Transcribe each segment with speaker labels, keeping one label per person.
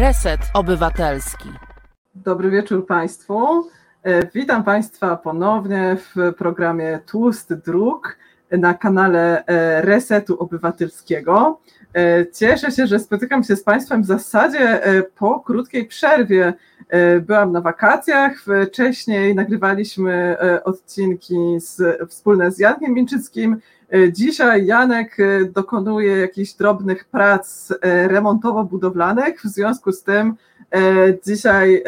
Speaker 1: Reset Obywatelski.
Speaker 2: Dobry wieczór Państwu. E, witam Państwa ponownie w programie Tłusty Dróg na kanale e, Resetu Obywatelskiego. E, cieszę się, że spotykam się z Państwem w zasadzie po krótkiej przerwie. Byłam na wakacjach, wcześniej nagrywaliśmy odcinki z, wspólne z Jankiem Minczyckim. Dzisiaj Janek dokonuje jakichś drobnych prac remontowo-budowlanych, w związku z tym dzisiaj,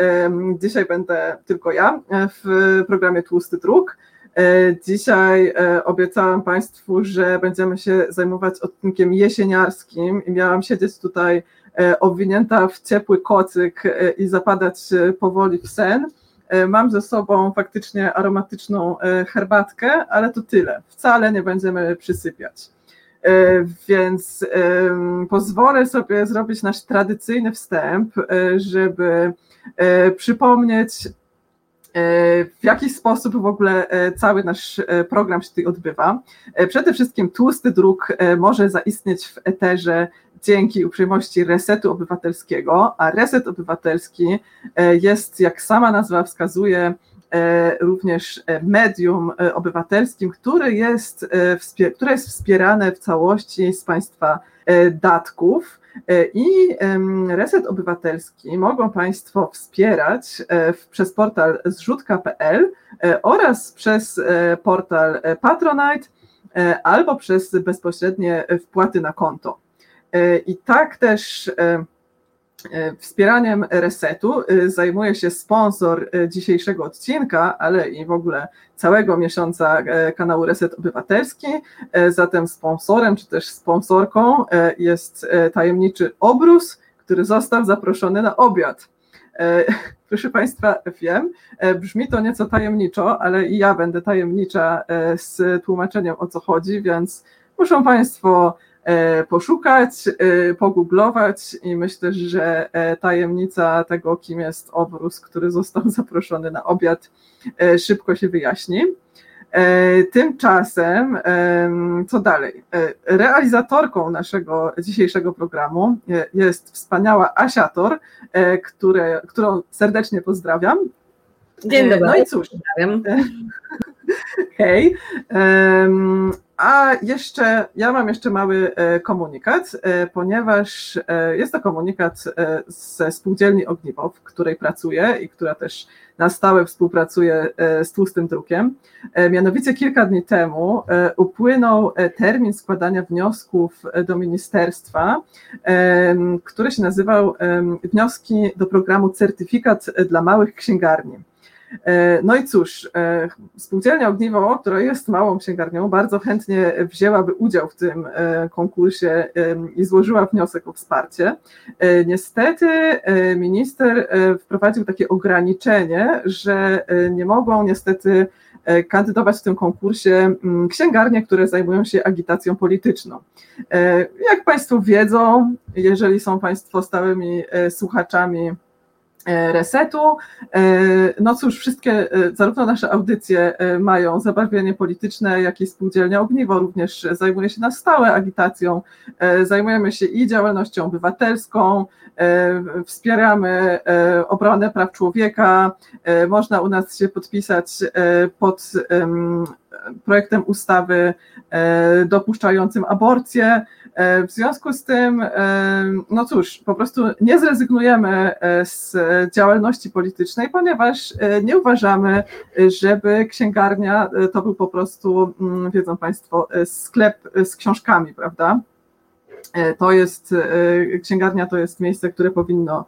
Speaker 2: dzisiaj będę tylko ja w programie Tłusty Druk. Dzisiaj obiecałam Państwu, że będziemy się zajmować odcinkiem jesieniarskim i miałam siedzieć tutaj owinięta w ciepły kocyk i zapadać powoli w sen. Mam ze sobą faktycznie aromatyczną herbatkę, ale to tyle. Wcale nie będziemy przysypiać. Więc pozwolę sobie zrobić nasz tradycyjny wstęp, żeby przypomnieć, w jaki sposób w ogóle cały nasz program się tutaj odbywa. Przede wszystkim tłusty druk może zaistnieć w eterze dzięki uprzejmości Resetu Obywatelskiego, a Reset Obywatelski jest, jak sama nazwa wskazuje, również medium obywatelskim, które jest, które jest wspierane w całości z państwa datków. I Reset Obywatelski mogą Państwo wspierać przez portal zrzutka.pl oraz przez portal Patronite albo przez bezpośrednie wpłaty na konto. I tak też Wspieraniem resetu zajmuje się sponsor dzisiejszego odcinka, ale i w ogóle całego miesiąca kanału Reset Obywatelski. Zatem sponsorem czy też sponsorką jest tajemniczy obrus, który został zaproszony na obiad. Proszę Państwa, wiem, brzmi to nieco tajemniczo, ale i ja będę tajemnicza z tłumaczeniem o co chodzi, więc muszą Państwo poszukać, pogooglować i myślę, że tajemnica tego, kim jest obrus, który został zaproszony na obiad, szybko się wyjaśni. Tymczasem, co dalej? Realizatorką naszego dzisiejszego programu jest wspaniała Asiator, które, którą serdecznie pozdrawiam.
Speaker 3: Dzień dobry.
Speaker 2: No i cóż. Pozdrawiam. Hej. A jeszcze, ja mam jeszcze mały komunikat, ponieważ jest to komunikat ze spółdzielni Ogniwo, w której pracuję i która też na stałe współpracuje z Tłustym Drukiem. Mianowicie kilka dni temu upłynął termin składania wniosków do ministerstwa, który się nazywał Wnioski do programu Certyfikat dla małych księgarni. No i cóż, spółdzielnia Ogniwo, która jest małą księgarnią, bardzo chętnie wzięłaby udział w tym konkursie i złożyła wniosek o wsparcie. Niestety minister wprowadził takie ograniczenie, że nie mogą niestety kandydować w tym konkursie księgarnie, które zajmują się agitacją polityczną. Jak Państwo wiedzą, jeżeli są Państwo stałymi słuchaczami, resetu. No cóż, wszystkie, zarówno nasze audycje mają zabarwienie polityczne, jak i spółdzielnia Ogniwo również zajmuje się na stałe agitacją. Zajmujemy się i działalnością obywatelską, wspieramy obronę praw człowieka. Można u nas się podpisać pod projektem ustawy dopuszczającym aborcję. W związku z tym, no cóż, po prostu nie zrezygnujemy z działalności politycznej, ponieważ nie uważamy, żeby księgarnia to był po prostu, wiedzą Państwo, sklep z książkami, prawda? To jest, księgarnia to jest miejsce, które powinno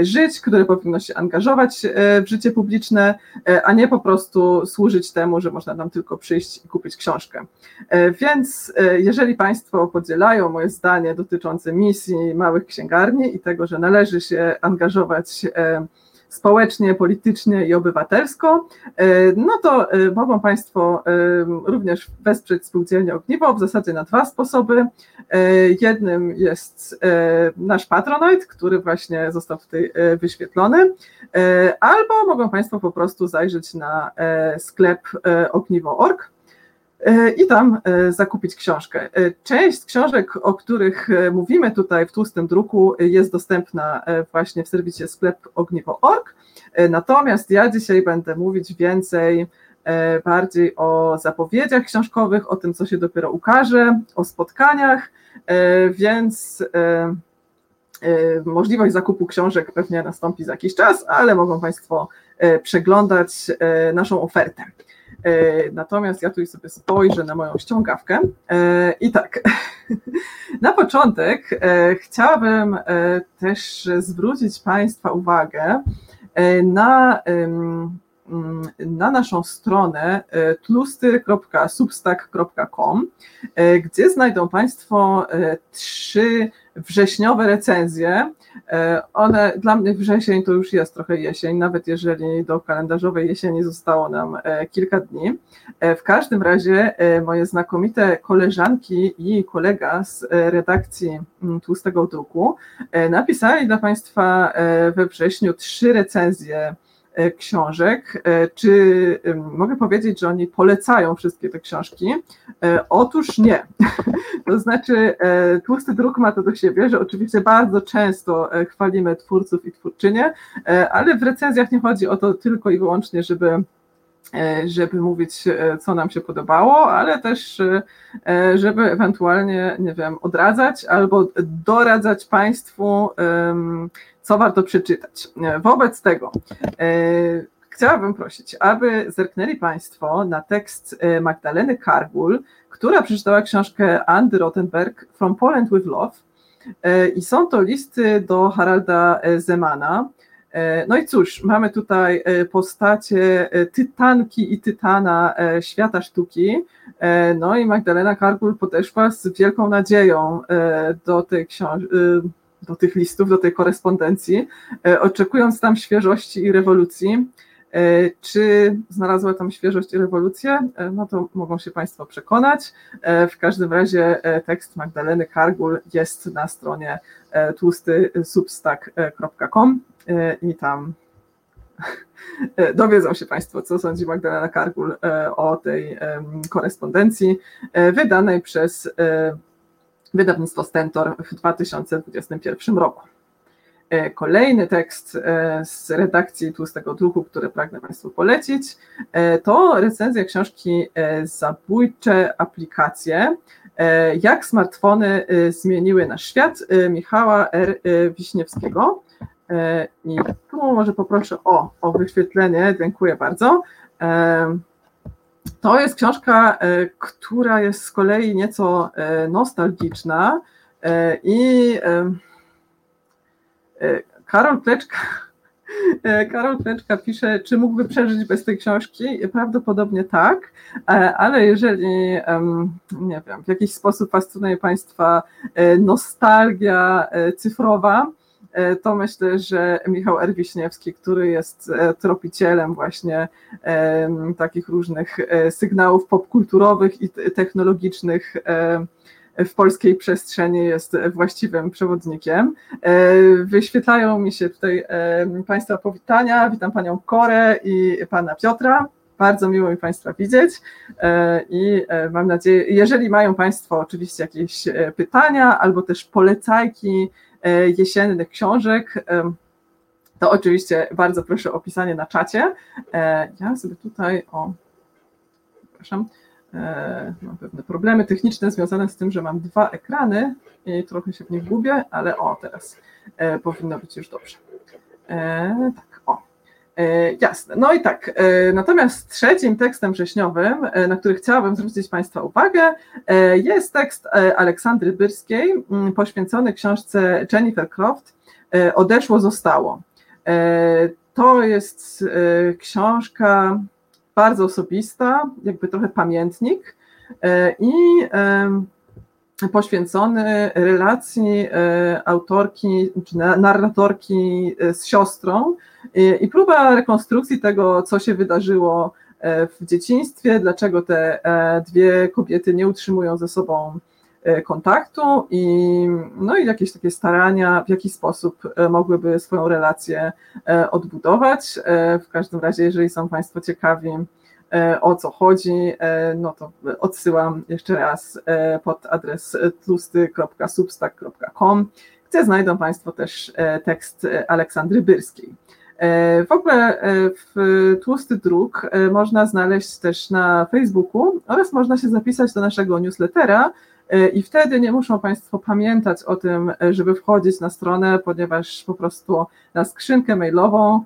Speaker 2: żyć, które powinno się angażować w życie publiczne, a nie po prostu służyć temu, że można nam tylko przyjść i kupić książkę. Więc jeżeli Państwo podzielają moje zdanie dotyczące misji małych księgarni i tego, że należy się angażować społecznie, politycznie i obywatelsko, no to mogą Państwo również wesprzeć spółdzielnię Ogniwo w zasadzie na dwa sposoby. Jednym jest nasz Patronite, który właśnie został tutaj wyświetlony, albo mogą Państwo po prostu zajrzeć na sklep ogniwo.org i tam zakupić książkę. Część książek, o których mówimy tutaj w tłustym druku, jest dostępna właśnie w serwisie sklep ogniwo.org. Natomiast ja dzisiaj będę mówić więcej bardziej o zapowiedziach książkowych, o tym, co się dopiero ukaże, o spotkaniach, więc możliwość zakupu książek pewnie nastąpi za jakiś czas, ale mogą Państwo przeglądać naszą ofertę. Natomiast ja tu sobie spojrzę na moją ściągawkę. I tak, na początek chciałabym też zwrócić Państwa uwagę na na naszą stronę e, tlustyr.substack.com, e, gdzie znajdą Państwo e, trzy wrześniowe recenzje. One, dla mnie wrzesień to już jest trochę jesień, nawet jeżeli do kalendarzowej jesieni zostało nam kilka dni. W każdym razie moje znakomite koleżanki i kolega z redakcji mm, Tłustego Druku napisali dla Państwa we wrześniu trzy recenzje książek. E, czy mogę powiedzieć, że oni polecają wszystkie te książki? E, otóż nie. To znaczy, tłusty druk ma to do siebie, że oczywiście bardzo często chwalimy twórców i twórczynie, ale w recenzjach nie chodzi o to tylko i wyłącznie, żeby żeby mówić, co nam się podobało, ale też, żeby ewentualnie, nie wiem, odradzać albo doradzać Państwu co warto przeczytać. Wobec tego e, chciałabym prosić, aby zerknęli Państwo na tekst e, Magdaleny Kargul, która przeczytała książkę Andy Rottenberg From Poland with Love e, i są to listy do Haralda Zemana. No i cóż, mamy tutaj postacie tytanki i tytana świata sztuki. No i Magdalena Kargul podeszła z wielką nadzieją do tej książki do tych listów, do tej korespondencji, e, oczekując tam świeżości i rewolucji. E, czy znalazła tam świeżość i rewolucję? E, no to mogą się Państwo przekonać. W każdym razie tekst Magdaleny Kargul jest na stronie tłustysubstack.com i tam dowiedzą się Państwo, co sądzi Magdalena Kargul o tej korespondencji wydanej przez wydawnictwo Stentor w 2021 roku. E, kolejny tekst e, z redakcji Tłustego Druku, który pragnę Państwu polecić, e, to recenzja książki Zabójcze aplikacje. Jak smartfony zmieniły nasz świat Michała R. Wiśniewskiego. I tu może poproszę o, o wyświetlenie, dziękuję bardzo. To jest książka, e, która jest z kolei nieco e, nostalgiczna e, i Karol Pleczka Karol Pleczka pisze, czy mógłby przeżyć bez tej książki? Prawdopodobnie tak, ale jeżeli, nie wiem, w jakiś sposób fascynuje Państwa nostalgia cyfrowa, E, to myślę, że Michał Erwiśniewski, który jest e, tropicielem właśnie takich różnych e, sygnałów popkulturowych i technologicznych w polskiej przestrzeni jest właściwym przewodnikiem. Wyświetlają mi się tutaj Państwa powitania. Witam Panią Korę i Pana Piotra. Bardzo miło mi Państwa widzieć i mam nadzieję, jeżeli mają Państwo oczywiście jakieś pytania albo też polecajki, E, jesiennych książek, to oczywiście bardzo proszę o pisanie na czacie. E, ja sobie tutaj, o, przepraszam, e, mam pewne problemy techniczne związane z tym, że mam dwa ekrany i trochę się w nich gubię, ale o, teraz powinno być już dobrze. Tak. E, jasne. No i tak, e, natomiast trzecim tekstem wrześniowym, e, na który chciałabym zwrócić Państwa uwagę, jest tekst Aleksandry Byrskiej poświęcony książce Jennifer Croft Odeszło, zostało. To jest książka bardzo osobista, jakby trochę pamiętnik i poświęcony relacji autorki czy narratorki z siostrą, i próba rekonstrukcji tego, co się wydarzyło e, w dzieciństwie, dlaczego te e, dwie kobiety nie utrzymują ze sobą e, kontaktu i, no i jakieś takie starania, w jaki sposób mogłyby swoją relację odbudować. W każdym razie, jeżeli są Państwo ciekawi o co chodzi, no to odsyłam jeszcze raz pod adres tłusty.substack.com, gdzie znajdą Państwo też tekst Aleksandry Byrskiej. W ogóle w Tłusty Druk można znaleźć też na Facebooku oraz można się zapisać do naszego newslettera, i wtedy nie muszą Państwo pamiętać o tym, żeby wchodzić na stronę, ponieważ po prostu na skrzynkę mailową e,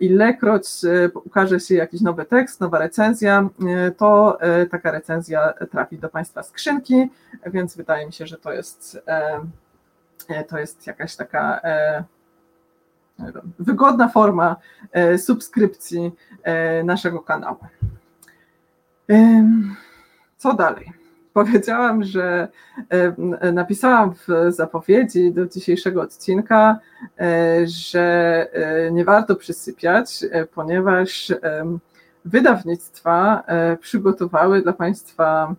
Speaker 2: ilekroć e, ukaże się jakiś nowy tekst, nowa recenzja, e, to taka recenzja trafi do Państwa skrzynki, więc wydaje mi się, że to jest, to jest jakaś taka wygodna forma subskrypcji naszego kanału. Co dalej? Powiedziałam, że e, napisałam w zapowiedzi do dzisiejszego odcinka, e, że e, nie warto przysypiać, ponieważ wydawnictwa przygotowały dla Państwa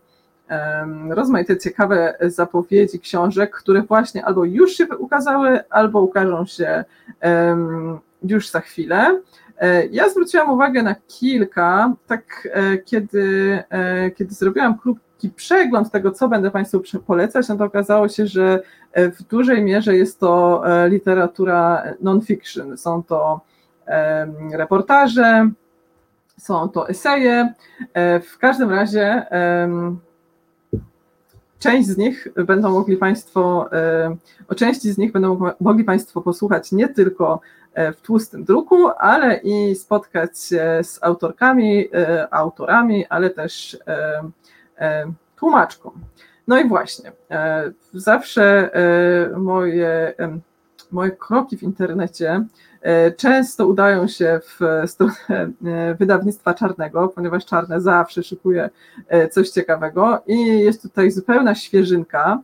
Speaker 2: rozmaite ciekawe zapowiedzi książek, które właśnie albo już się ukazały, albo ukażą się już za chwilę. Ja zwróciłam uwagę na kilka, tak kiedy, kiedy zrobiłam klub taki przegląd tego, co będę Państwu polecać, no to okazało się, że e, w dużej mierze jest to e, literatura non-fiction. Są to reportaże, są to eseje. E, w każdym razie część z nich będą mogli Państwo, o części z nich będą mogli Państwo posłuchać nie tylko w tłustym druku, ale i spotkać się z autorkami, autorami, ale też tłumaczką. No i właśnie, e, zawsze e, moje, moje kroki w internecie często udają się w stronę wydawnictwa czarnego, ponieważ czarne zawsze szykuje coś ciekawego i jest tutaj zupełna świeżynka,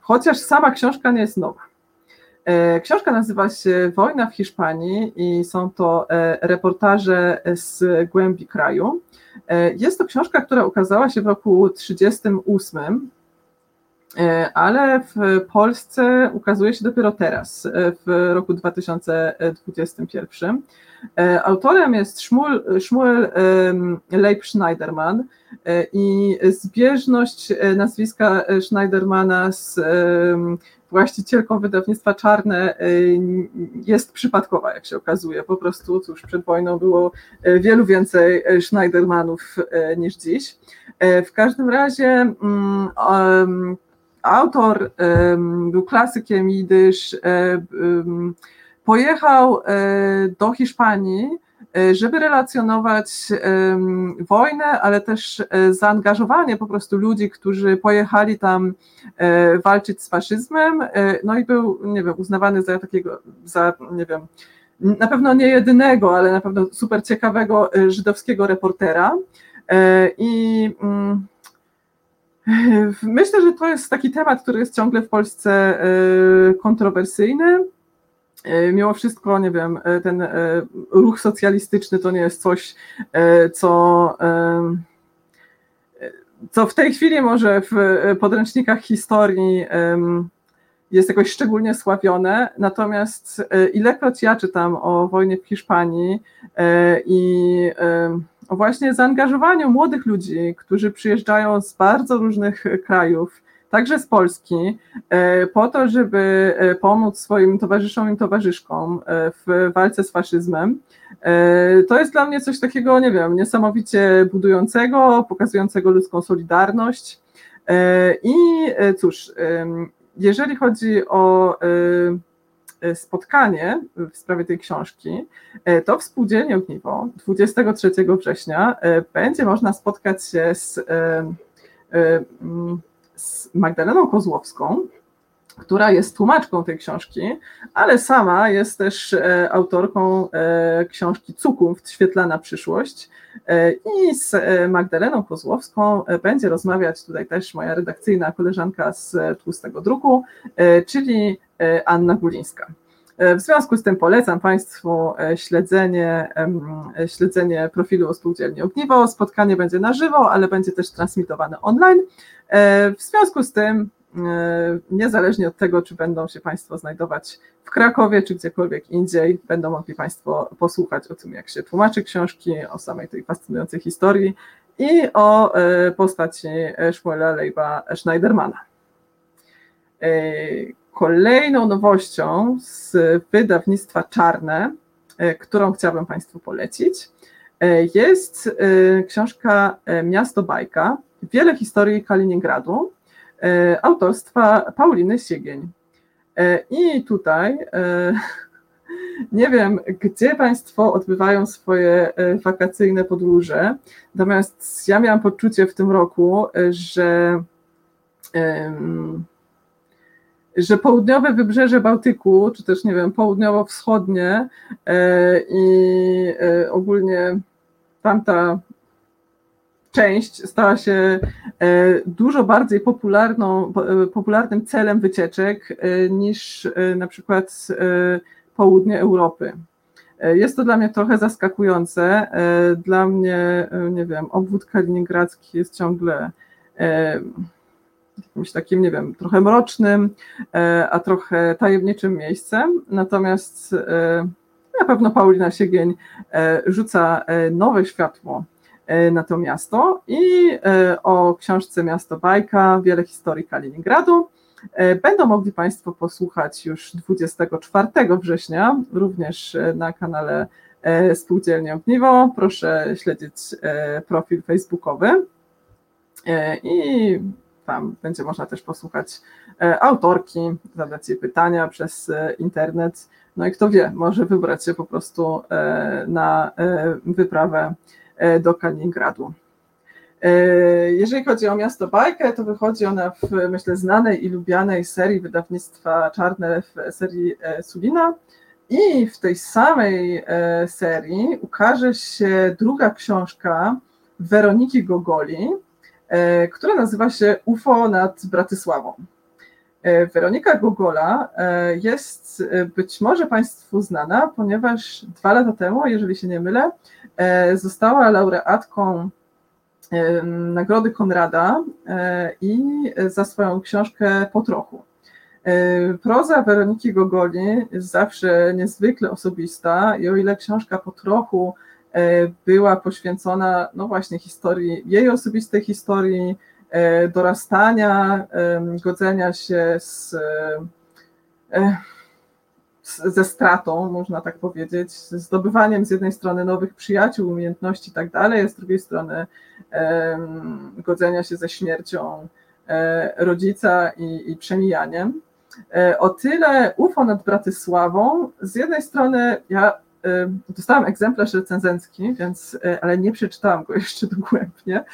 Speaker 2: chociaż sama książka nie jest nowa. Książka nazywa się Wojna w Hiszpanii i są to reportaże z głębi kraju. E, jest to książka, która ukazała się w roku 1938, e, ale w Polsce ukazuje się dopiero teraz, e, w roku 2021. Autorem jest Shmuel, Shmuel Leib Schneiderman i zbieżność nazwiska Schneidermana z właścicielką wydawnictwa Czarne jest przypadkowa, jak się okazuje. Po prostu, cóż, przed wojną było wielu więcej Schneidermanów niż dziś. W każdym razie um, autor był klasykiem jidysz, pojechał do Hiszpanii, E, żeby relacjonować wojnę, ale też e, zaangażowanie po prostu ludzi, którzy pojechali tam e, walczyć z faszyzmem, no i był, nie wiem, uznawany za takiego, za, nie wiem, na pewno nie jedynego, ale na pewno super ciekawego żydowskiego reportera. I mm, myślę, że to jest taki temat, który jest ciągle w Polsce kontrowersyjny. E, mimo wszystko, nie wiem, e, ten e, ruch socjalistyczny to nie jest coś, co, co w tej chwili może w podręcznikach historii jest jakoś szczególnie sławione, natomiast ilekroć ja czytam o wojnie w Hiszpanii i o właśnie zaangażowaniu młodych ludzi, którzy przyjeżdżają z bardzo różnych krajów, także z Polski, e, po to, żeby e, pomóc swoim towarzyszom i towarzyszkom e, w walce z faszyzmem. To jest dla mnie coś takiego, nie wiem, niesamowicie budującego, pokazującego ludzką solidarność. I cóż, jeżeli chodzi o spotkanie w sprawie tej książki, to w Spółdzielni Ogniwo 23 września będzie można spotkać się z z Magdaleną Kozłowską, która jest tłumaczką tej książki, ale sama jest też e, autorką e, książki Cuków, Świetlana Przyszłość. E, I z Magdaleną Kozłowską będzie rozmawiać tutaj też moja redakcyjna koleżanka z Tłustego Druku, czyli Anna Gulińska. W związku z tym polecam Państwu śledzenie, śledzenie profilu Spółdzielni Ogniwo. Spotkanie będzie na żywo, ale będzie też transmitowane online. W związku z tym niezależnie od tego, czy będą się Państwo znajdować w Krakowie, czy gdziekolwiek indziej, będą mogli Państwo posłuchać o tym, jak się tłumaczy książki, o samej tej fascynującej historii i o postaci Szmuela Leiba Schneidermana. Kolejną nowością z wydawnictwa Czarne, którą chciałabym Państwu polecić, jest książka Miasto Bajka, wiele historii Kaliningradu, autorstwa Pauliny Siegień. I tutaj nie wiem, gdzie Państwo odbywają swoje wakacyjne podróże, natomiast ja miałam poczucie w tym roku, że że południowe wybrzeże Bałtyku, czy też nie wiem, południowo-wschodnie i ogólnie tamta część stała się dużo bardziej popularną, popularnym celem wycieczek niż na przykład południe Europy. Jest to dla mnie trochę zaskakujące. Dla mnie, nie wiem, obwód kaliningradzki jest ciągle jakimś takim, nie wiem, trochę mrocznym, a trochę tajemniczym miejscem. Natomiast na pewno Paulina Siegień rzuca nowe światło na to miasto i o książce Miasto Bajka, wiele historii Kaliningradu będą mogli Państwo posłuchać już 24 września, również na kanale Spółdzielni Ogniwo. Proszę śledzić profil facebookowy i tam będzie można też posłuchać autorki, zadać jej pytania przez internet. No i kto wie, może wybrać się po prostu na wyprawę do Kaliningradu. Jeżeli chodzi o miasto Bajkę, to wychodzi ona w, myślę, znanej i lubianej serii wydawnictwa Czarne w serii Sulina. I w tej samej serii ukaże się druga książka Weroniki Gogoli, która nazywa się UFO nad Bratysławą. Weronika Gogola jest być może Państwu znana, ponieważ dwa lata temu, jeżeli się nie mylę, została laureatką Nagrody Konrada i za swoją książkę Po trochu. Proza Weroniki Gogoli jest zawsze niezwykle osobista i o ile książka Po trochu była poświęcona no właśnie historii, jej osobistej historii, dorastania, godzenia się z, ze stratą, można tak powiedzieć, zdobywaniem z jednej strony nowych przyjaciół, umiejętności i tak dalej, a z drugiej strony godzenia się ze śmiercią rodzica i, i przemijaniem. O tyle UFO nad Bratysławą, z jednej strony ja Dostałam egzemplarz recenzencki, więc, ale nie przeczytałam go jeszcze dogłębnie,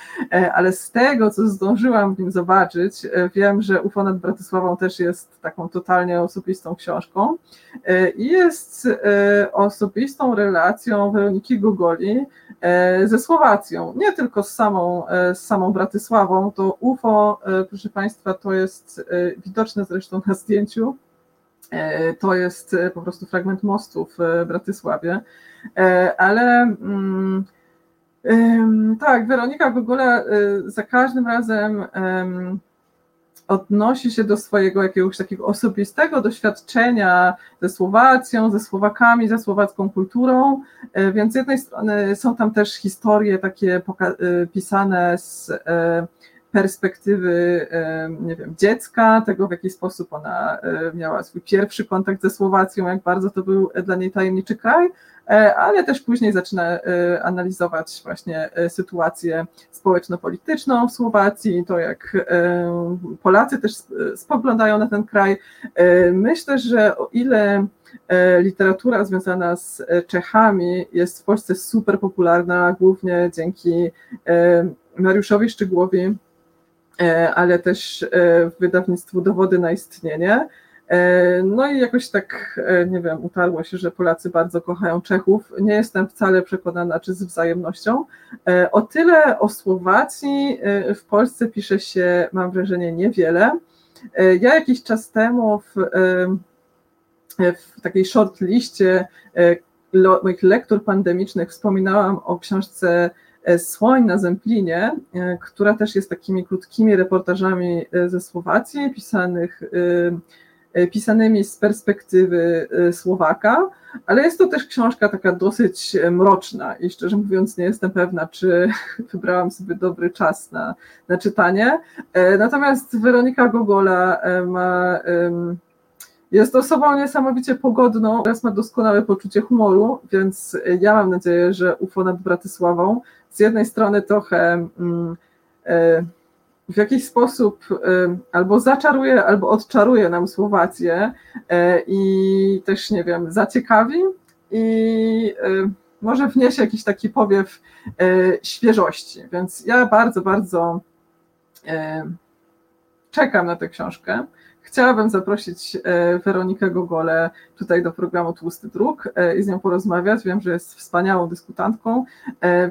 Speaker 2: ale z tego, co zdążyłam w nim zobaczyć, wiem, że UFO nad Bratysławą też jest taką totalnie osobistą książką i jest osobistą relacją Weroniki Gogoli ze Słowacją, nie tylko z samą, z samą Bratysławą, to UFO, proszę Państwa, to jest widoczne zresztą na zdjęciu, to jest po prostu fragment mostu w Bratysławie, ale mm, tak, Weronika Gogola za każdym razem odnosi się do swojego jakiegoś takiego osobistego doświadczenia ze Słowacją, ze Słowakami, ze słowacką kulturą, więc z jednej strony są tam też historie takie pisane z perspektywy, nie wiem, dziecka, tego w jaki sposób ona miała swój pierwszy kontakt ze Słowacją, jak bardzo to był dla niej tajemniczy kraj, ale też później zaczyna analizować właśnie sytuację społeczno-polityczną w Słowacji, to jak Polacy też spoglądają na ten kraj. Myślę, że o ile literatura związana z Czechami jest w Polsce super popularna, głównie dzięki Mariuszowi Szczygłowi, ale też wydawnictwu Dowody na istnienie. No i jakoś tak, nie wiem, utarło się, że Polacy bardzo kochają Czechów. Nie jestem wcale przekonana, czy z wzajemnością. O tyle o Słowacji w Polsce pisze się, mam wrażenie, niewiele. Ja jakiś czas temu w, w takiej short liście moich lektur pandemicznych wspominałam o książce Słoń na Zemplinie, która też jest takimi krótkimi reportażami ze Słowacji, pisanych E, pisanymi z perspektywy e, Słowaka, ale jest to też książka taka dosyć e, mroczna i szczerze mówiąc nie jestem pewna, czy wybrałam sobie dobry czas na, na czytanie. Natomiast Weronika Gogola ma, jest osobą niesamowicie pogodną oraz ma doskonałe poczucie humoru, więc ja mam nadzieję, że UFO nad Bratysławą z jednej strony trochę mm, w jakiś sposób albo zaczaruje, albo odczaruje nam Słowację e, i też, nie wiem, zaciekawi i może wniesie jakiś taki powiew e, świeżości. Więc ja bardzo, bardzo czekam na tę książkę. Chciałabym zaprosić e, Weronikę Gogole tutaj do programu Tłusty Druk i z nią porozmawiać. Wiem, że jest wspaniałą dyskutantką,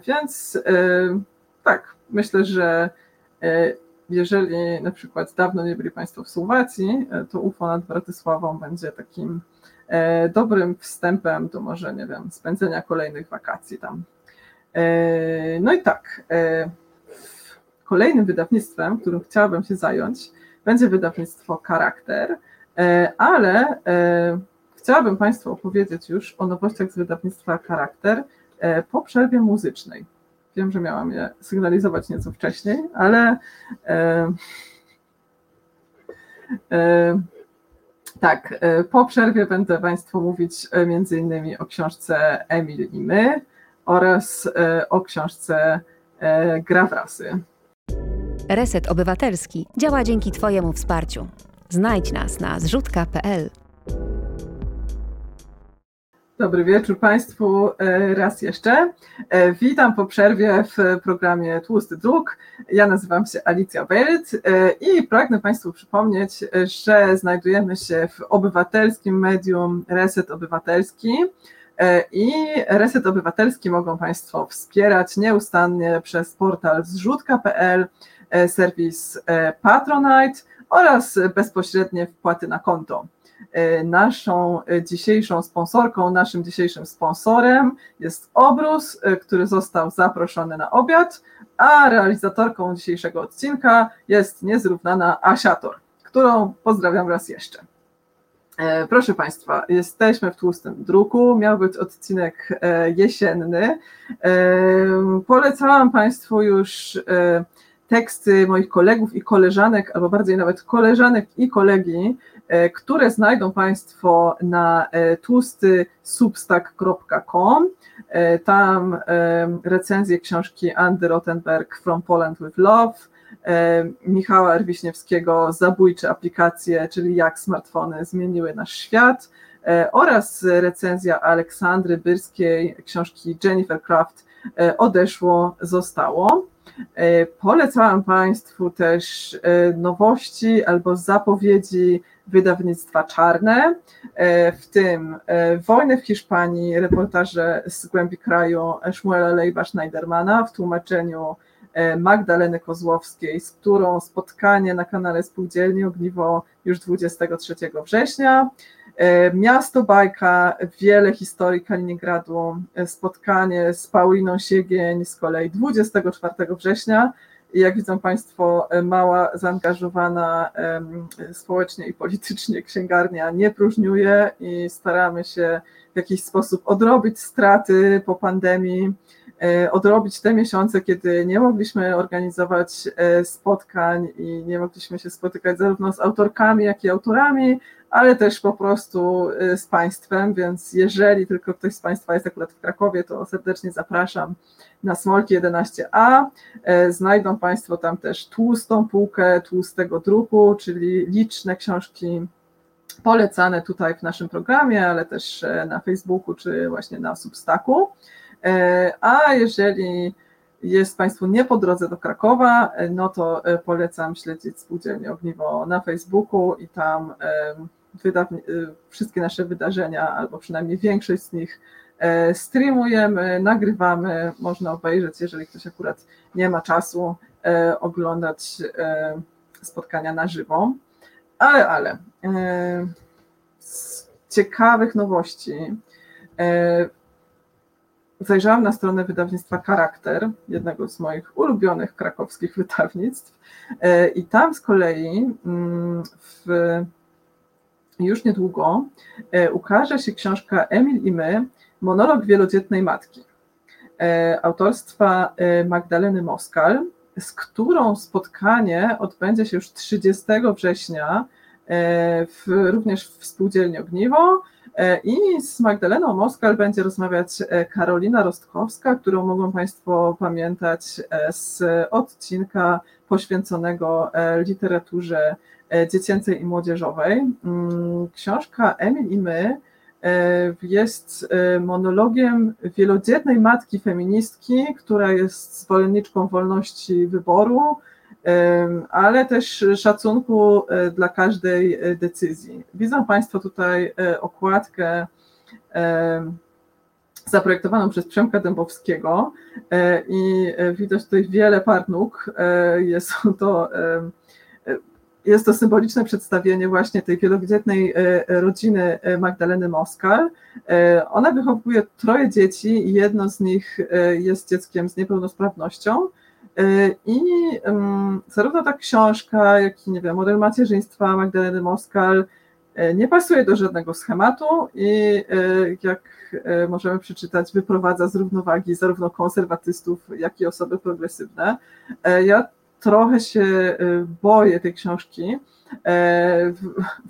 Speaker 2: więc tak, myślę, że jeżeli na przykład dawno nie byli Państwo w Słowacji, e, to UFO nad Bratysławą będzie takim e, dobrym wstępem do może, nie wiem, spędzenia kolejnych wakacji tam. E, no i tak, kolejnym wydawnictwem, którym chciałabym się zająć, będzie wydawnictwo Charakter, ale chciałabym Państwu opowiedzieć już o nowościach z wydawnictwa Charakter po przerwie muzycznej. Wiem, że miałam je sygnalizować nieco wcześniej, ale e, e, tak, e, po przerwie będę Państwu mówić e, między innymi o książce Emil i my oraz e, o książce e, Grawrasy.
Speaker 3: Reset Obywatelski działa dzięki Twojemu wsparciu. Znajdź nas na zrzutka.pl.
Speaker 2: Dobry wieczór Państwu e, raz jeszcze. E, witam po przerwie w programie Tłusty Druk. Ja nazywam się Alicja Wild e, i pragnę Państwu przypomnieć, że znajdujemy się w obywatelskim medium Reset Obywatelski i Reset Obywatelski mogą Państwo wspierać nieustannie przez portal zrzutka.pl, serwis Patronite oraz bezpośrednie wpłaty na konto. E, naszą e, dzisiejszą sponsorką, naszym dzisiejszym sponsorem jest Obrus, e, który został zaproszony na obiad, a realizatorką dzisiejszego odcinka jest niezrównana Asiator, którą pozdrawiam raz jeszcze. Proszę Państwa, jesteśmy w tłustym druku. Miał być odcinek jesienny. Polecałam Państwu już teksty moich kolegów i koleżanek, albo bardziej nawet koleżanek i kolegi E, które znajdą Państwo na e, tłustysubstack.com. E, tam recenzję książki Andy Rottenberg From Poland with Love, Michała Erwiśniewskiego Zabójcze aplikacje, czyli jak smartfony zmieniły nasz świat oraz recenzja Aleksandry Byrskiej książki Jennifer Kraft Odeszło, zostało. Polecałam Państwu też nowości albo zapowiedzi wydawnictwa czarne, e, w tym e, Wojny w Hiszpanii, reportaże z głębi kraju Szmuela Lejba Schneidermana w tłumaczeniu e, Magdaleny Kozłowskiej, z którą spotkanie na kanale Spółdzielni Ogniwo już 23 września. Miasto Bajka, wiele historii Kaliningradu, spotkanie z Pauliną Siegień z kolei 24 września. I jak widzą Państwo, e, mała, zaangażowana społecznie i politycznie księgarnia nie próżniuje i staramy się w jakiś sposób odrobić straty po pandemii, e, odrobić te miesiące, kiedy nie mogliśmy organizować e, spotkań i nie mogliśmy się spotykać zarówno z autorkami, jak i autorami, ale też po prostu z Państwem, więc jeżeli tylko ktoś z Państwa jest akurat w Krakowie, to serdecznie zapraszam na Smolki 11a. E, znajdą Państwo tam też tłustą półkę tłustego druku, czyli liczne książki polecane tutaj w naszym programie, ale też e, na Facebooku czy właśnie na Substacku. E, a jeżeli jest Państwu nie po drodze do Krakowa, no to polecam śledzić Spółdzielnię Ogniwo na Facebooku i tam wszystkie nasze wydarzenia, albo przynajmniej większość z nich E, streamujemy, nagrywamy, można obejrzeć, jeżeli ktoś akurat nie ma czasu e, oglądać e, spotkania na żywo. Ale, ale z ciekawych nowości. Zajrzałam na stronę wydawnictwa Charakter, jednego z moich ulubionych krakowskich wydawnictw, i tam z kolei mm, w, już niedługo ukaże się książka Emil i my, monolog wielodzietnej matki, autorstwa Magdaleny Moskal, z którą spotkanie odbędzie się już 30 września w, również w spółdzielni Ogniwo. E, I z Magdaleną Moskal będzie rozmawiać e, Karolina Rostkowska, którą mogą Państwo pamiętać e, z odcinka poświęconego literaturze dziecięcej i młodzieżowej. Mm, książka Emil i my jest monologiem wielodzietnej matki feministki, która jest zwolenniczką wolności wyboru, ale też szacunku e, dla każdej e, decyzji. Widzą Państwo tutaj e, okładkę zaprojektowaną przez Przemka Dębowskiego i widać tutaj wiele par nóg. Jest to, jest to symboliczne przedstawienie właśnie tej wielodzietnej rodziny Magdaleny Moskal. Ona wychowuje troje dzieci i jedno z nich jest dzieckiem z niepełnosprawnością. Y, I zarówno ta książka, jak i nie wiem, model macierzyństwa Magdaleny Moskal y, nie pasuje do żadnego schematu i y, jak możemy przeczytać, wyprowadza z równowagi zarówno konserwatystów, jak i osoby progresywne. Ja trochę się boję tej książki,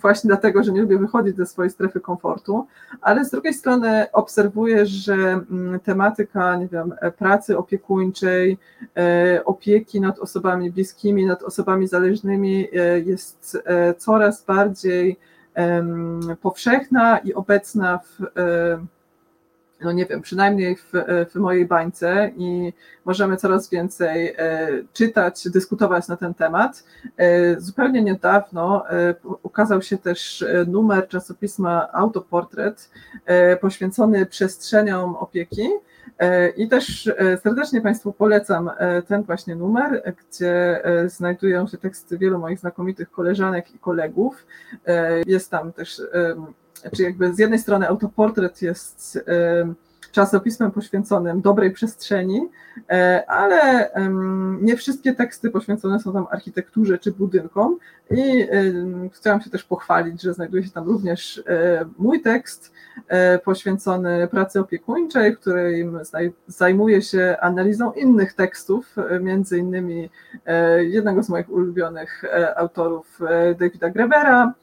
Speaker 2: właśnie dlatego, że nie lubię wychodzić ze swojej strefy komfortu, ale z drugiej strony obserwuję, że mm, tematyka, nie wiem, pracy opiekuńczej, e, opieki nad osobami bliskimi, nad osobami zależnymi e, jest coraz bardziej powszechna i obecna w no nie wiem, przynajmniej w, w mojej bańce i możemy coraz więcej e, czytać, dyskutować na ten temat. E, zupełnie niedawno e, ukazał się też numer czasopisma Autoportret poświęcony przestrzeniom opieki. I też serdecznie Państwu polecam ten właśnie numer, gdzie znajdują się teksty wielu moich znakomitych koleżanek i kolegów. Jest tam też czy jakby z jednej strony autoportret jest czasopismem poświęconym dobrej przestrzeni, e, ale nie wszystkie teksty poświęcone są tam architekturze czy budynkom i chciałam się też pochwalić, że znajduje się tam również e, mój tekst e, poświęcony pracy opiekuńczej, w której zajmuję się analizą innych tekstów, między innymi jednego z moich ulubionych autorów Davida Grebera,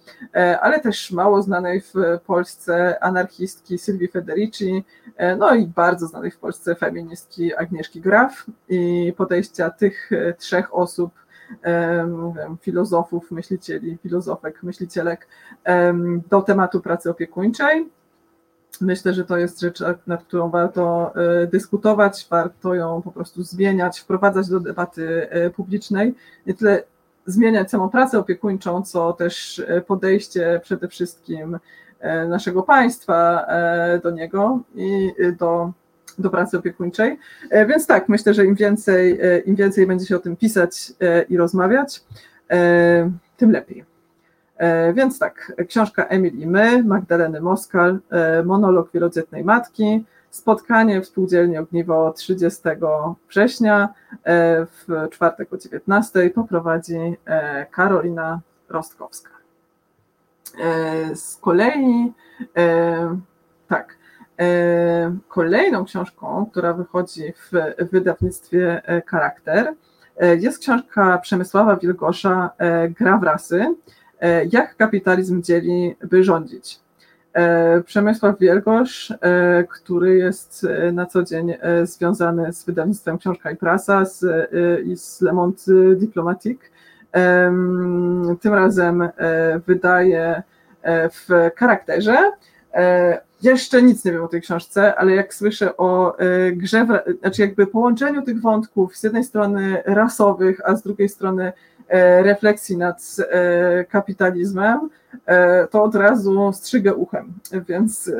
Speaker 2: ale też mało znanej w Polsce anarchistki Sylwii Federici, no i bardzo znanej w Polsce feministki Agnieszki Graf i podejścia tych e, trzech osób, filozofów, myślicieli, filozofek, myślicielek do tematu pracy opiekuńczej. Myślę, że to jest rzecz, nad którą warto e, dyskutować, warto ją po prostu zmieniać, wprowadzać do debaty e, publicznej. Nie tyle zmieniać samą pracę opiekuńczą, co też podejście przede wszystkim E, naszego państwa e, do niego i do, do pracy opiekuńczej. E, więc tak, myślę, że im więcej, im więcej będzie się o tym pisać i rozmawiać, tym lepiej. Więc tak, książka Emil i my, Magdaleny Moskal, monolog wielodzietnej matki, spotkanie w spółdzielni Ogniwo 30 września w czwartek o 19 poprowadzi Karolina Rostkowska. E, z kolei, e, tak, e, kolejną książką, która wychodzi w wydawnictwie Charakter, jest książka Przemysława Wilgosza Gra w rasy. Jak kapitalizm dzieli, by rządzić. Przemysław Wielgosz, który jest na co dzień związany z wydawnictwem Książka i Prasa z, i z Le Monde Diplomatique, tym razem e, wydaje e, w charakterze. E, jeszcze nic nie wiem o tej książce, ale jak słyszę o grze, znaczy jakby połączeniu tych wątków z jednej strony rasowych, a z drugiej strony refleksji nad kapitalizmem, to od razu strzygę uchem, więc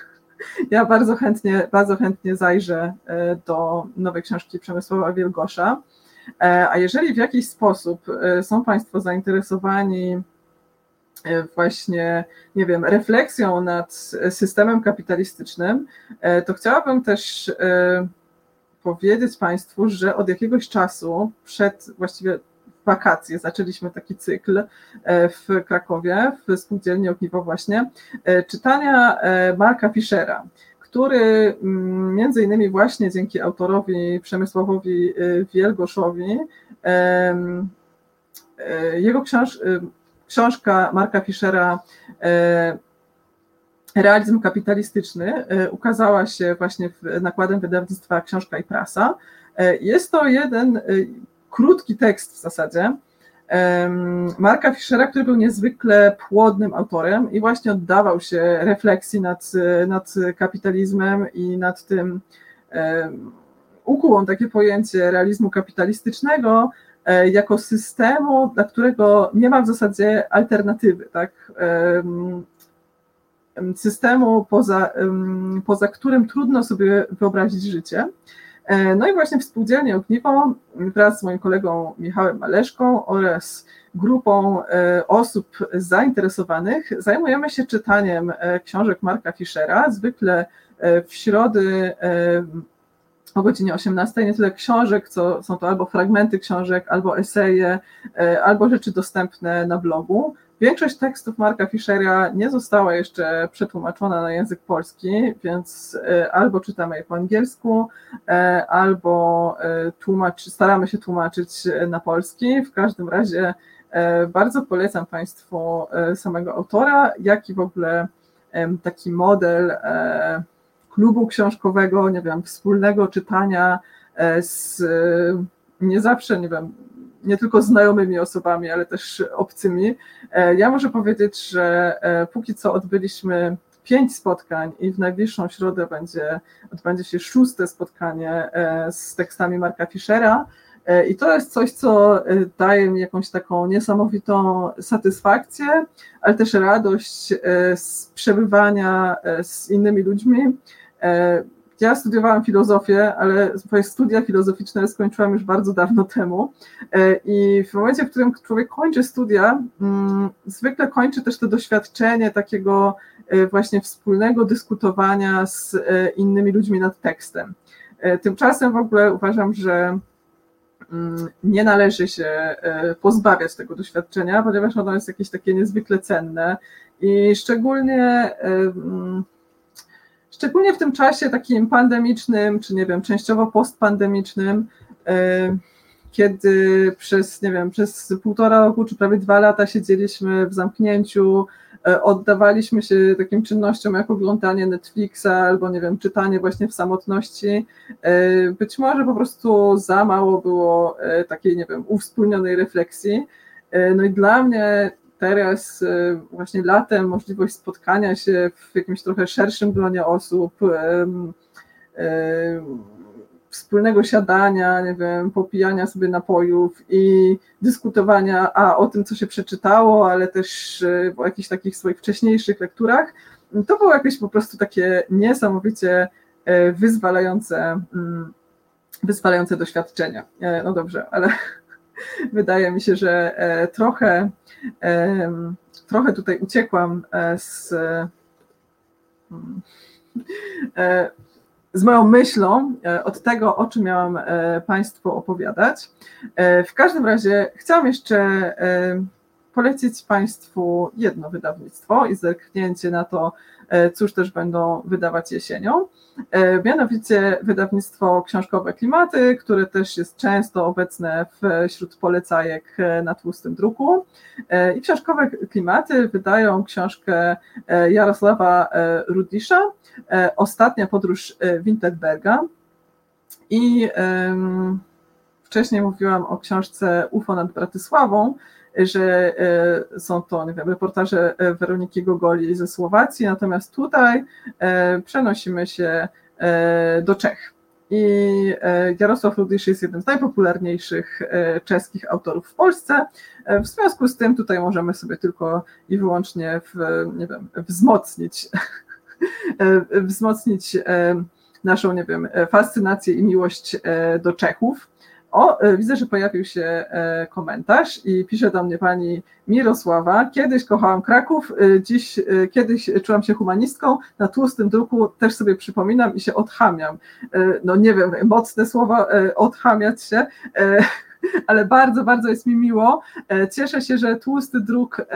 Speaker 2: ja bardzo chętnie, bardzo chętnie zajrzę do nowej książki Przemysława Wielgosza. E, a jeżeli w jakiś sposób e, są Państwo zainteresowani właśnie, nie wiem, refleksją nad systemem kapitalistycznym, to chciałabym też powiedzieć Państwu, że od jakiegoś czasu, przed właściwie wakacje, zaczęliśmy taki cykl w Krakowie, w spółdzielni Ogniwo właśnie, czytania Marka Fischera który mm, między innymi właśnie dzięki autorowi Przemysławowi y, Wielgoszowi e, jego książ y, książka Marka Fischera Realizm kapitalistyczny ukazała się właśnie nakładem wydawnictwa Książka i Prasa. Jest to jeden y, krótki tekst w zasadzie, Marka Fischera, który był niezwykle płodnym autorem i właśnie oddawał się refleksji nad, nad kapitalizmem i nad tym, ukuł on takie pojęcie realizmu kapitalistycznego e, jako systemu, dla którego nie ma w zasadzie alternatywy, tak? Systemu, poza, poza którym trudno sobie wyobrazić życie. E, no i właśnie w Spółdzielni Ogniwo wraz z moim kolegą Michałem Maleszką oraz grupą e, osób zainteresowanych zajmujemy się czytaniem e, książek Marka Fischera, zwykle w środy o godzinie 18 nie tyle książek, co są to albo fragmenty książek, albo eseje, albo rzeczy dostępne na blogu. Większość tekstów Marka Fischera nie została jeszcze przetłumaczona na język polski, więc e, albo czytamy je po angielsku, e, albo e, tłumacz, staramy się tłumaczyć na polski. W każdym razie bardzo polecam Państwu samego autora, jak i w ogóle taki model klubu książkowego, nie wiem, wspólnego czytania z nie zawsze, nie wiem, nie tylko znajomymi osobami, ale też obcymi. E, ja muszę powiedzieć, że e, póki co odbyliśmy pięć spotkań i w najbliższą środę będzie, odbędzie się szóste spotkanie e, z tekstami Marka Fischera. I to jest coś, co daje mi jakąś taką niesamowitą satysfakcję, ale też radość z przebywania z innymi ludźmi. Ja studiowałam filozofię, ale swoje studia filozoficzne skończyłam już bardzo dawno temu. E, I w momencie, w którym człowiek kończy studia, mm, zwykle kończy też to doświadczenie takiego e, właśnie wspólnego dyskutowania z e, innymi ludźmi nad tekstem. Tymczasem w ogóle uważam, że mm, nie należy się pozbawiać tego doświadczenia, ponieważ ono jest jakieś takie niezwykle cenne i szczególnie mm, szczególnie w tym czasie takim pandemicznym, czy nie wiem, częściowo postpandemicznym, e, kiedy przez, nie wiem, przez półtora roku, czy prawie dwa lata siedzieliśmy w zamknięciu, e, oddawaliśmy się takim czynnościom jak oglądanie Netflixa albo, nie wiem, czytanie właśnie w samotności. E, być może po prostu za mało było takiej, nie wiem, uwspólnionej refleksji. No i dla mnie teraz e, właśnie latem możliwość spotkania się w jakimś trochę szerszym gronie osób, wspólnego siadania, nie wiem, popijania sobie napojów i dyskutowania a o tym, co się przeczytało, ale też e, o jakichś takich swoich wcześniejszych lekturach, to było jakieś po prostu takie niesamowicie e, wyzwalające, mm, wyzwalające doświadczenia. No dobrze, ale wydaje mi się, że trochę trochę tutaj uciekłam e, z, e, z moją myślą e, od tego, o czym miałam Państwu opowiadać. W każdym razie chciałam jeszcze polecić Państwu jedno wydawnictwo i zerknięcie na to, cóż też będą wydawać jesienią. E, mianowicie wydawnictwo książkowe Klimaty, które też jest często obecne wśród polecajek e, na tłustym druku. E, I książkowe Klimaty wydają książkę Jarosława Rudisza, Ostatnia podróż Winterberga. I wcześniej mówiłam o książce UFO nad Bratysławą, że e, są to nie wiem, reportaże e, Weroniki Gogoli ze Słowacji, natomiast tutaj e, przenosimy się do Czech. I Jarosław Rudysz jest jednym z najpopularniejszych czeskich autorów w Polsce. W związku z tym tutaj możemy sobie tylko i wyłącznie w, nie wiem, wzmocnić, wzmocnić naszą, nie wiem, fascynację i miłość do Czechów. O, widzę, że pojawił się komentarz i pisze do mnie pani Mirosława. Kiedyś kochałam Kraków, dziś kiedyś czułam się humanistką. Na tłustym druku też sobie przypominam i się odchamiam. No nie wiem, mocne słowa odchamiać się ale bardzo, bardzo jest mi miło. E, cieszę się, że tłusty druk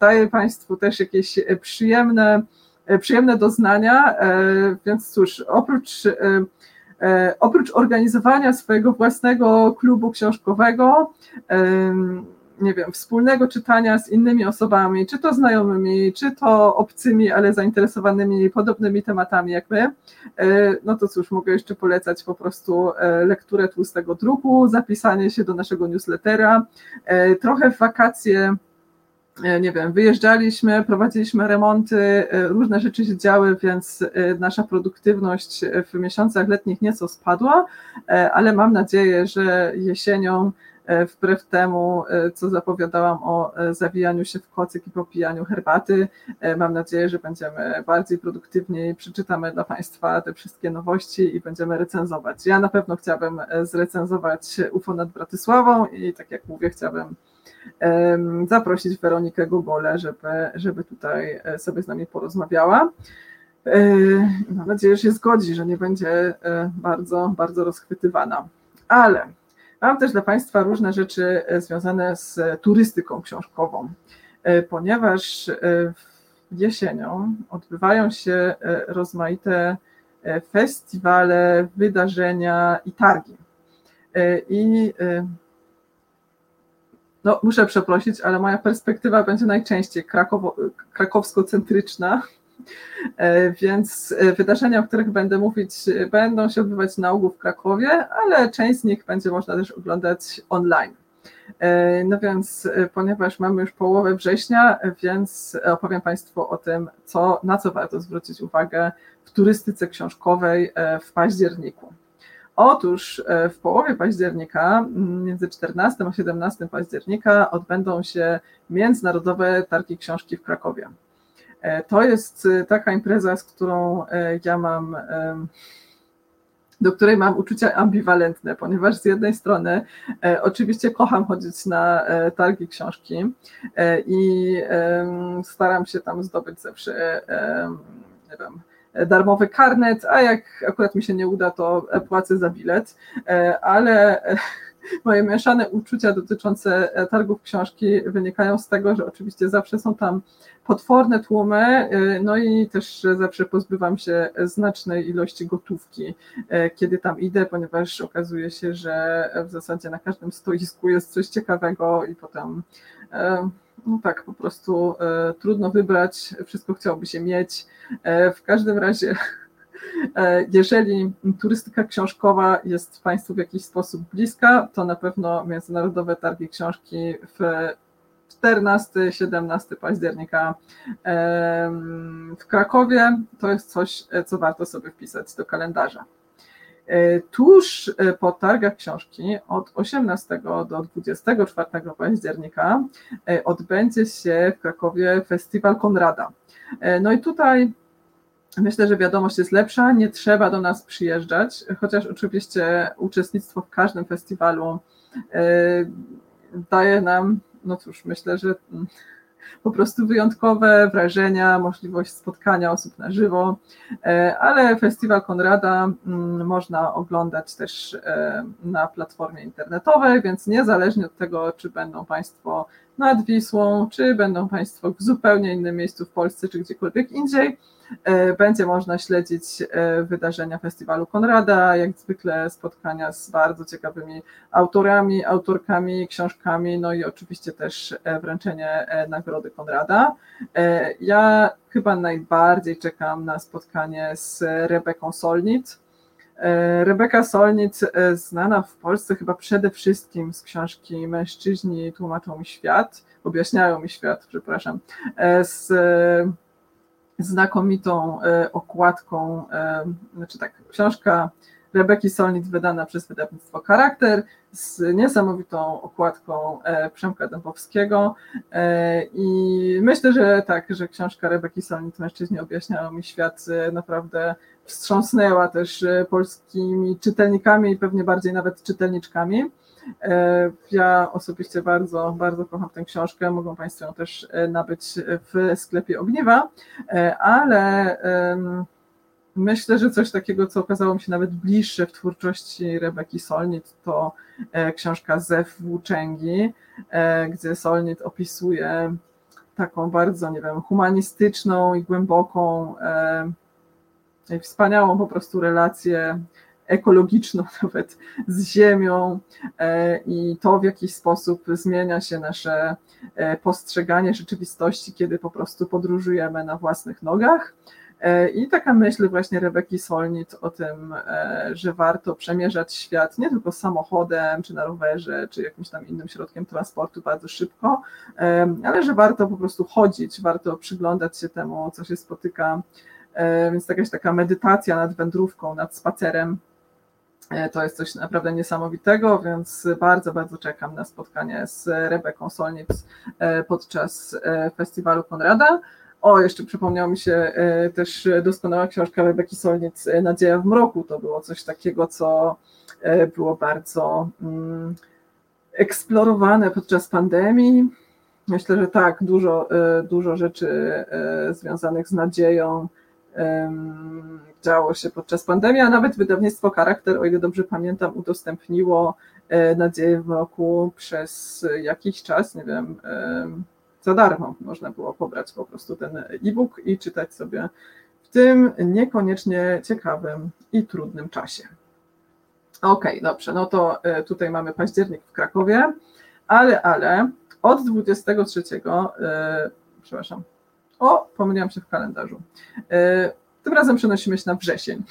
Speaker 2: daje Państwu też jakieś przyjemne, e, przyjemne doznania, e, więc cóż, oprócz oprócz organizowania swojego własnego klubu książkowego, nie wiem, wspólnego czytania z innymi osobami, czy to znajomymi, czy to obcymi, ale zainteresowanymi podobnymi tematami jak my, e, no to cóż, mogę jeszcze polecać po prostu e, lekturę tłustego druku, zapisanie się do naszego newslettera, e, trochę w wakacje nie wiem, wyjeżdżaliśmy, prowadziliśmy remonty, różne rzeczy się działy, więc nasza produktywność w miesiącach letnich nieco spadła, ale mam nadzieję, że jesienią E, wbrew temu, e, co zapowiadałam o e, zawijaniu się w kocyk i popijaniu herbaty. Mam nadzieję, że będziemy bardziej produktywni, przeczytamy dla Państwa te wszystkie nowości i będziemy recenzować. Ja na pewno chciałabym zrecenzować UFO nad Bratysławą i tak jak mówię, chciałabym zaprosić Weronikę Gogole, żeby, żeby tutaj sobie z nami porozmawiała. Mam nadzieję, że się zgodzi, że nie będzie bardzo, bardzo rozchwytywana. Ale Mam też dla Państwa różne rzeczy e, związane z turystyką książkową, e, ponieważ e, jesienią odbywają się rozmaite festiwale, wydarzenia i targi. I no, muszę przeprosić, ale moja perspektywa będzie najczęściej krakowsko-centryczna, E, więc e, wydarzenia, o których będę mówić, będą się odbywać na ogół w Krakowie, ale część z nich będzie można też oglądać online. E, no więc, ponieważ mamy już połowę września, więc opowiem Państwu o tym, co, na co warto zwrócić uwagę w turystyce książkowej w październiku. Otóż w połowie października, między 14 a 17 października, odbędą się międzynarodowe targi książki w Krakowie. E, to jest e, taka impreza, z którą e, ja mam, do której mam uczucia ambiwalentne, ponieważ z jednej strony oczywiście kocham chodzić na targi książki i staram się tam zdobyć zawsze, nie wiem, darmowy karnet, a jak akurat mi się nie uda, to płacę za bilet, ale moje mieszane uczucia dotyczące targów książki wynikają z tego, że oczywiście zawsze są tam potworne tłumy, no i też zawsze pozbywam się znacznej ilości gotówki, kiedy tam idę, ponieważ okazuje się, że w zasadzie na każdym stoisku jest coś ciekawego i potem no tak, po prostu trudno wybrać, wszystko chciałoby się mieć. W każdym razie jeżeli turystyka książkowa jest Państwu w jakiś sposób bliska, to na pewno Międzynarodowe Targi Książki w 14-17 października w Krakowie. To jest coś, co warto sobie wpisać do kalendarza. E, tuż e, po targach książki od 18 do 24 października e, odbędzie się w Krakowie Festiwal Konrada. No i tutaj myślę, że wiadomość jest lepsza, nie trzeba do nas przyjeżdżać, chociaż oczywiście uczestnictwo w każdym festiwalu daje nam no cóż, myślę, że mm, po prostu wyjątkowe wrażenia, możliwość spotkania osób na żywo, e, ale Festiwal Konrada mm, można oglądać też e, na platformie internetowej, więc niezależnie od tego, czy będą Państwo nad Wisłą, czy będą Państwo w zupełnie innym miejscu w Polsce, czy gdziekolwiek indziej, będzie można śledzić e, wydarzenia Festiwalu Konrada, jak zwykle spotkania z bardzo ciekawymi autorami, autorkami, książkami, no i oczywiście też e, wręczenie Nagrody Konrada. Ja chyba najbardziej czekam na spotkanie z Rebeką Solnit. Rebeka Solnit, znana w Polsce chyba przede wszystkim z książki Mężczyźni tłumaczą mi świat, objaśniają mi świat, przepraszam, z znakomitą e, okładką, e, znaczy tak, książka Rebeki Solnit wydana przez wydawnictwo Charakter, z niesamowitą okładką Przemka Dębowskiego i myślę, że tak, że książka Rebeki Solnit Mężczyźni objaśniają mi świat naprawdę wstrząsnęła też polskimi czytelnikami i pewnie bardziej nawet czytelniczkami. E, ja osobiście bardzo, bardzo kocham tę książkę. Mogą Państwo ją też e, nabyć w sklepie Ogniwa, e, ale myślę, że coś takiego, co okazało mi się nawet bliższe w twórczości Rebeki Solnit, to książka Zew Włóczęgi, gdzie Solnit opisuje taką bardzo, nie wiem, humanistyczną i głęboką, wspaniałą po prostu relację ekologiczną nawet z ziemią e, i to w jakiś sposób zmienia się nasze e, postrzeganie rzeczywistości, kiedy po prostu podróżujemy na własnych nogach. E, I taka myśl właśnie Rebeki Solnit o tym, że warto przemierzać świat nie tylko samochodem, czy na rowerze, czy jakimś tam innym środkiem transportu bardzo szybko, ale że warto po prostu chodzić, warto przyglądać się temu, co się spotyka. Więc jakaś taka medytacja nad wędrówką, nad spacerem to jest coś naprawdę niesamowitego, więc bardzo, bardzo czekam na spotkanie z Rebeką Solnic e, podczas e, festiwalu Konrada. O, jeszcze przypomniała mi się też doskonała książka Rebeki Solnic Nadzieja w mroku. To było coś takiego, co było bardzo mm, eksplorowane podczas pandemii. Myślę, że tak, dużo, dużo rzeczy związanych z nadzieją działo się podczas pandemii, a nawet wydawnictwo Charakter, o ile dobrze pamiętam, udostępniło e, Nadzieję w roku przez jakiś czas, nie wiem, za darmo można było pobrać po prostu ten e-book i czytać sobie w tym niekoniecznie ciekawym i trudnym czasie. Okej, okay, dobrze, no to e, tutaj mamy październik w Krakowie, ale, ale od 23, przepraszam, o, pomyliłam się w kalendarzu. E, tym razem przenosimy się na wrzesień.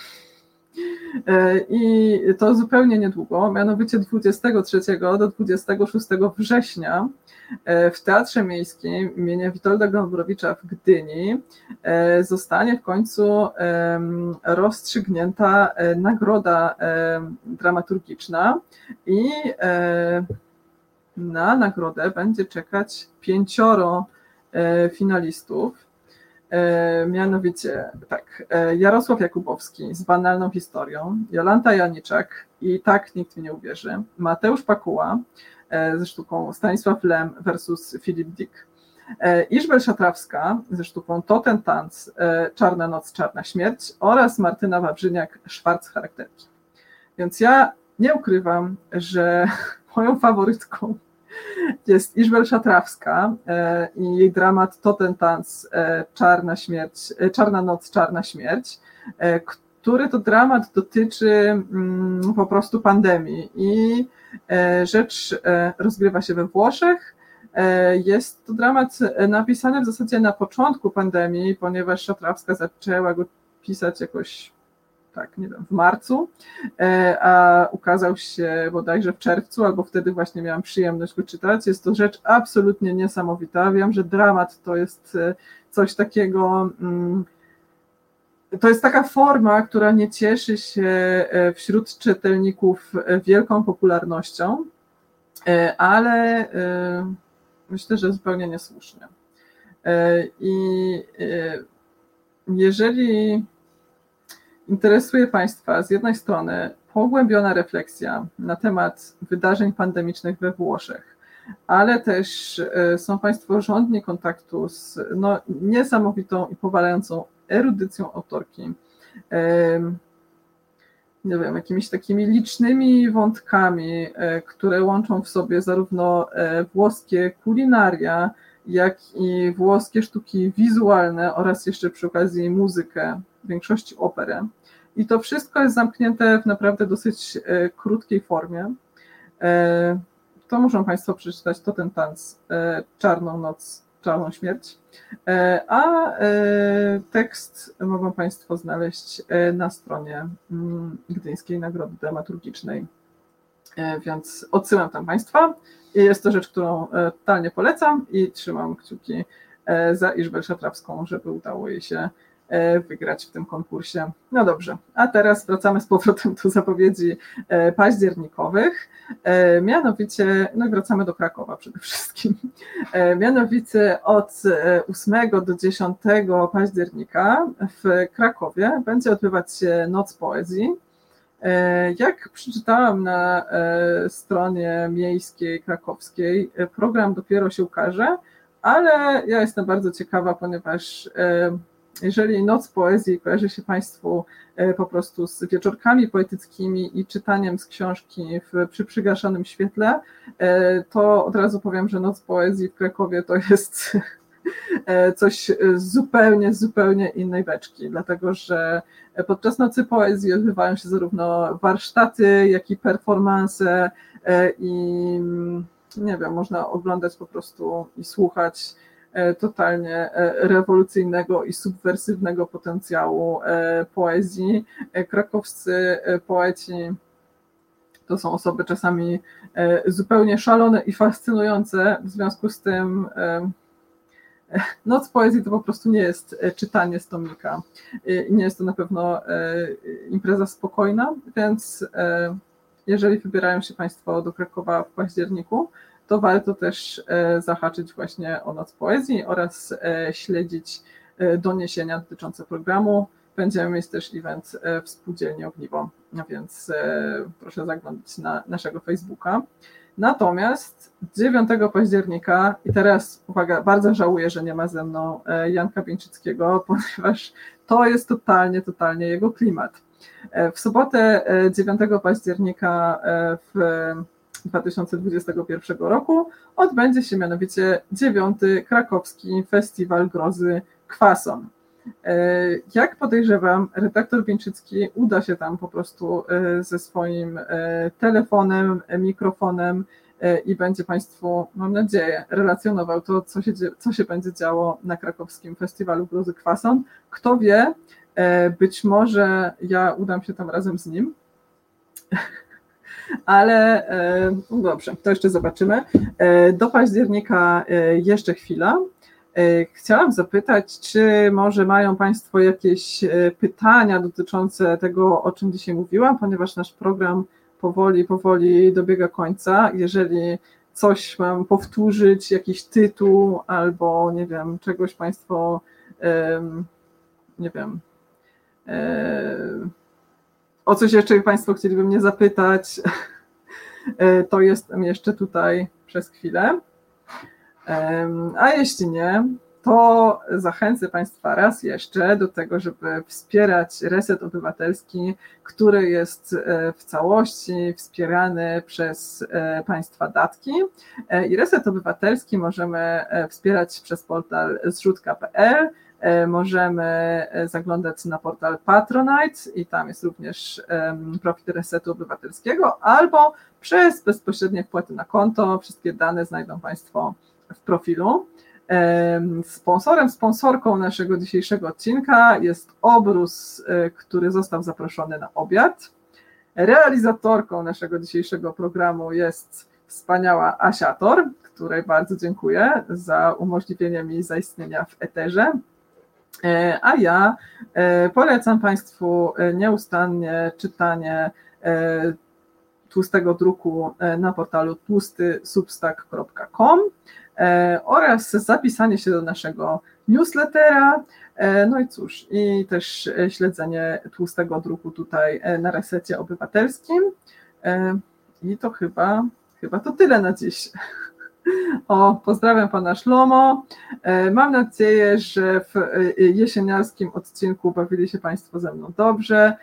Speaker 2: E, I to zupełnie niedługo, mianowicie 23 do 26 września e, w Teatrze Miejskim imienia Witolda Gombrowicza w Gdyni zostanie w końcu rozstrzygnięta nagroda dramaturgiczna i na nagrodę będzie czekać pięcioro E, finalistów. E, mianowicie tak, e, Jarosław Jakubowski z banalną historią, Jolanta Janiczak i tak nikt mi nie uwierzy, Mateusz Pakuła ze sztuką Stanisław Lem versus Filip Dick, Iżbel Szatrawska ze sztuką To ten tanc, Czarna noc, czarna śmierć oraz Martyna Wawrzyniak, Szwarc charakterki. Więc ja nie ukrywam, że moją faworytką jest Iżbel Szatrawska e, i jej dramat To ten tanc, e, Czarna śmierć, e, Czarna noc, czarna śmierć, który to dramat dotyczy mm, po prostu pandemii i rzecz rozgrywa się we Włoszech. Jest to dramat napisany w zasadzie na początku pandemii, ponieważ Szatrawska zaczęła go pisać jakoś tak, nie wiem, w marcu, e, a ukazał się bodajże w czerwcu, albo wtedy właśnie miałam przyjemność go czytać. Jest to rzecz absolutnie niesamowita. Wiem, że dramat to jest e, coś takiego. Mm, to jest taka forma, która nie cieszy się e, wśród czytelników wielką popularnością, ale myślę, że zupełnie niesłusznie. I jeżeli Interesuje Państwa z jednej strony pogłębiona refleksja na temat wydarzeń pandemicznych we Włoszech, ale też e, są Państwo żądni kontaktu z no, niesamowitą i powalającą erudycją autorki. Nie wiem, jakimiś takimi licznymi wątkami, e, które łączą w sobie zarówno e, włoskie kulinaria, jak i włoskie sztuki wizualne oraz jeszcze przy okazji muzykę, w większości operę. I to wszystko jest zamknięte w naprawdę dosyć e, krótkiej formie. E, to muszą Państwo przeczytać, to ten tanc, e, Czarną Noc, Czarną Śmierć. A tekst mogą Państwo znaleźć na stronie mm, Gdyńskiej Nagrody Dramaturgicznej. Więc odsyłam tam Państwa. Jest to rzecz, którą totalnie polecam i trzymam kciuki za Iżbel Szatrawską, żeby udało jej się wygrać w tym konkursie. No dobrze, a teraz wracamy z powrotem do zapowiedzi październikowych. Mianowicie, no wracamy do Krakowa przede wszystkim. Mianowicie od 8 do 10 października w Krakowie będzie odbywać się Noc Poezji. E, jak przeczytałam na e, stronie miejskiej krakowskiej, e, program dopiero się ukaże, ale ja jestem bardzo ciekawa, ponieważ jeżeli Noc Poezji kojarzy się Państwu po prostu z wieczorkami poetyckimi i czytaniem z książki w, przy przygaszonym świetle, to od razu powiem, że Noc Poezji w Krakowie to jest E, coś zupełnie, zupełnie innej beczki, dlatego że podczas Nocy Poezji odbywają się zarówno warsztaty, jak i performance e, i nie wiem, można oglądać po prostu i słuchać e, totalnie rewolucyjnego i subwersywnego potencjału poezji. Krakowscy poeci to są osoby czasami zupełnie szalone i fascynujące, w związku z tym Noc poezji to po prostu nie jest e, czytanie z tomika. Nie jest to na pewno e, impreza spokojna, więc e, jeżeli wybierają się Państwo do Krakowa w październiku, to warto też zahaczyć właśnie o Noc Poezji oraz śledzić doniesienia dotyczące programu. Będziemy mieć też event w Spółdzielni Ogniwo, więc proszę zaglądać na naszego Facebooka. Natomiast 9 października, i teraz uwaga, bardzo żałuję, że nie ma ze mną e, Janka Bieńczyckiego, ponieważ to jest totalnie, totalnie jego klimat. E, w sobotę 9 e, października w 2021 roku odbędzie się mianowicie 9 krakowski Festiwal Grozy Kwason. Jak podejrzewam, redaktor Bieńczycki uda się tam po prostu e, ze swoim e, telefonem, mikrofonem e, i będzie Państwu, mam nadzieję, relacjonował to, co się, co się będzie działo na krakowskim festiwalu Gruzy Kwason. Kto wie, być może ja udam się tam razem z nim. Ale no dobrze, to jeszcze zobaczymy. Do października jeszcze chwila. E, chciałam zapytać, czy może mają Państwo jakieś e, pytania dotyczące tego, o czym dzisiaj mówiłam, ponieważ nasz program powoli, powoli dobiega końca. Jeżeli coś mam powtórzyć, jakiś tytuł albo nie wiem, czegoś Państwo, nie wiem, o coś jeszcze Państwo chcieliby mnie zapytać, to jestem jeszcze tutaj przez chwilę. A jeśli nie, to zachęcę Państwa raz jeszcze do tego, żeby wspierać Reset Obywatelski, który jest e, w całości wspierany przez e, Państwa datki. E, I Reset Obywatelski możemy wspierać przez portal zrzutka.pl. Możemy zaglądać na portal Patronite i tam jest również profil Resetu Obywatelskiego, albo przez bezpośrednie wpłaty na konto. Wszystkie dane znajdą Państwo w profilu. Sponsorem, sponsorką naszego dzisiejszego odcinka jest Obrus, e, który został zaproszony na obiad. Realizatorką naszego dzisiejszego programu jest wspaniała Asiator, której bardzo dziękuję za umożliwienie mi zaistnienia w eterze. E, a ja e, polecam Państwu nieustannie czytanie tłustego druku na portalu tłustysubstack.com. E, oraz zapisanie się do naszego newslettera. E, no i cóż, i też e, śledzenie tłustego druku tutaj na resecie obywatelskim. I to chyba, chyba to tyle na dziś. O, pozdrawiam pana Szlomo. Mam nadzieję, że w jesieniarskim odcinku bawili się Państwo ze mną dobrze.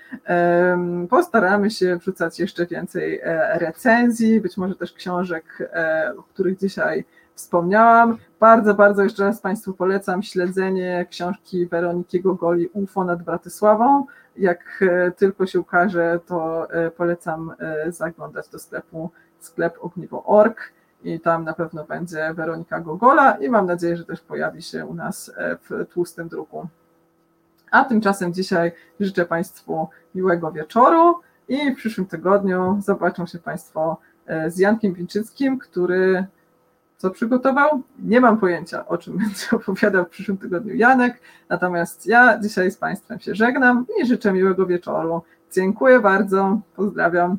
Speaker 2: Postaramy się wrzucać jeszcze więcej recenzji, być może też książek, o których dzisiaj wspomniałam. Bardzo, bardzo jeszcze raz Państwu polecam śledzenie książki Weroniki Gogoli UFO nad Bratysławą. Jak e, tylko się ukaże, to e, polecam e, zaglądać do sklepu sklep ogniwo.org i tam na pewno będzie Weronika Gogola i mam nadzieję, że też pojawi się u nas w tłustym druku. A tymczasem dzisiaj życzę Państwu miłego wieczoru i w przyszłym tygodniu zobaczą się Państwo z Jankiem Winczyckim, który co przygotował. Nie mam pojęcia, o czym będzie opowiadał w przyszłym tygodniu Janek, natomiast ja dzisiaj z Państwem się żegnam i życzę miłego wieczoru. Dziękuję bardzo, pozdrawiam.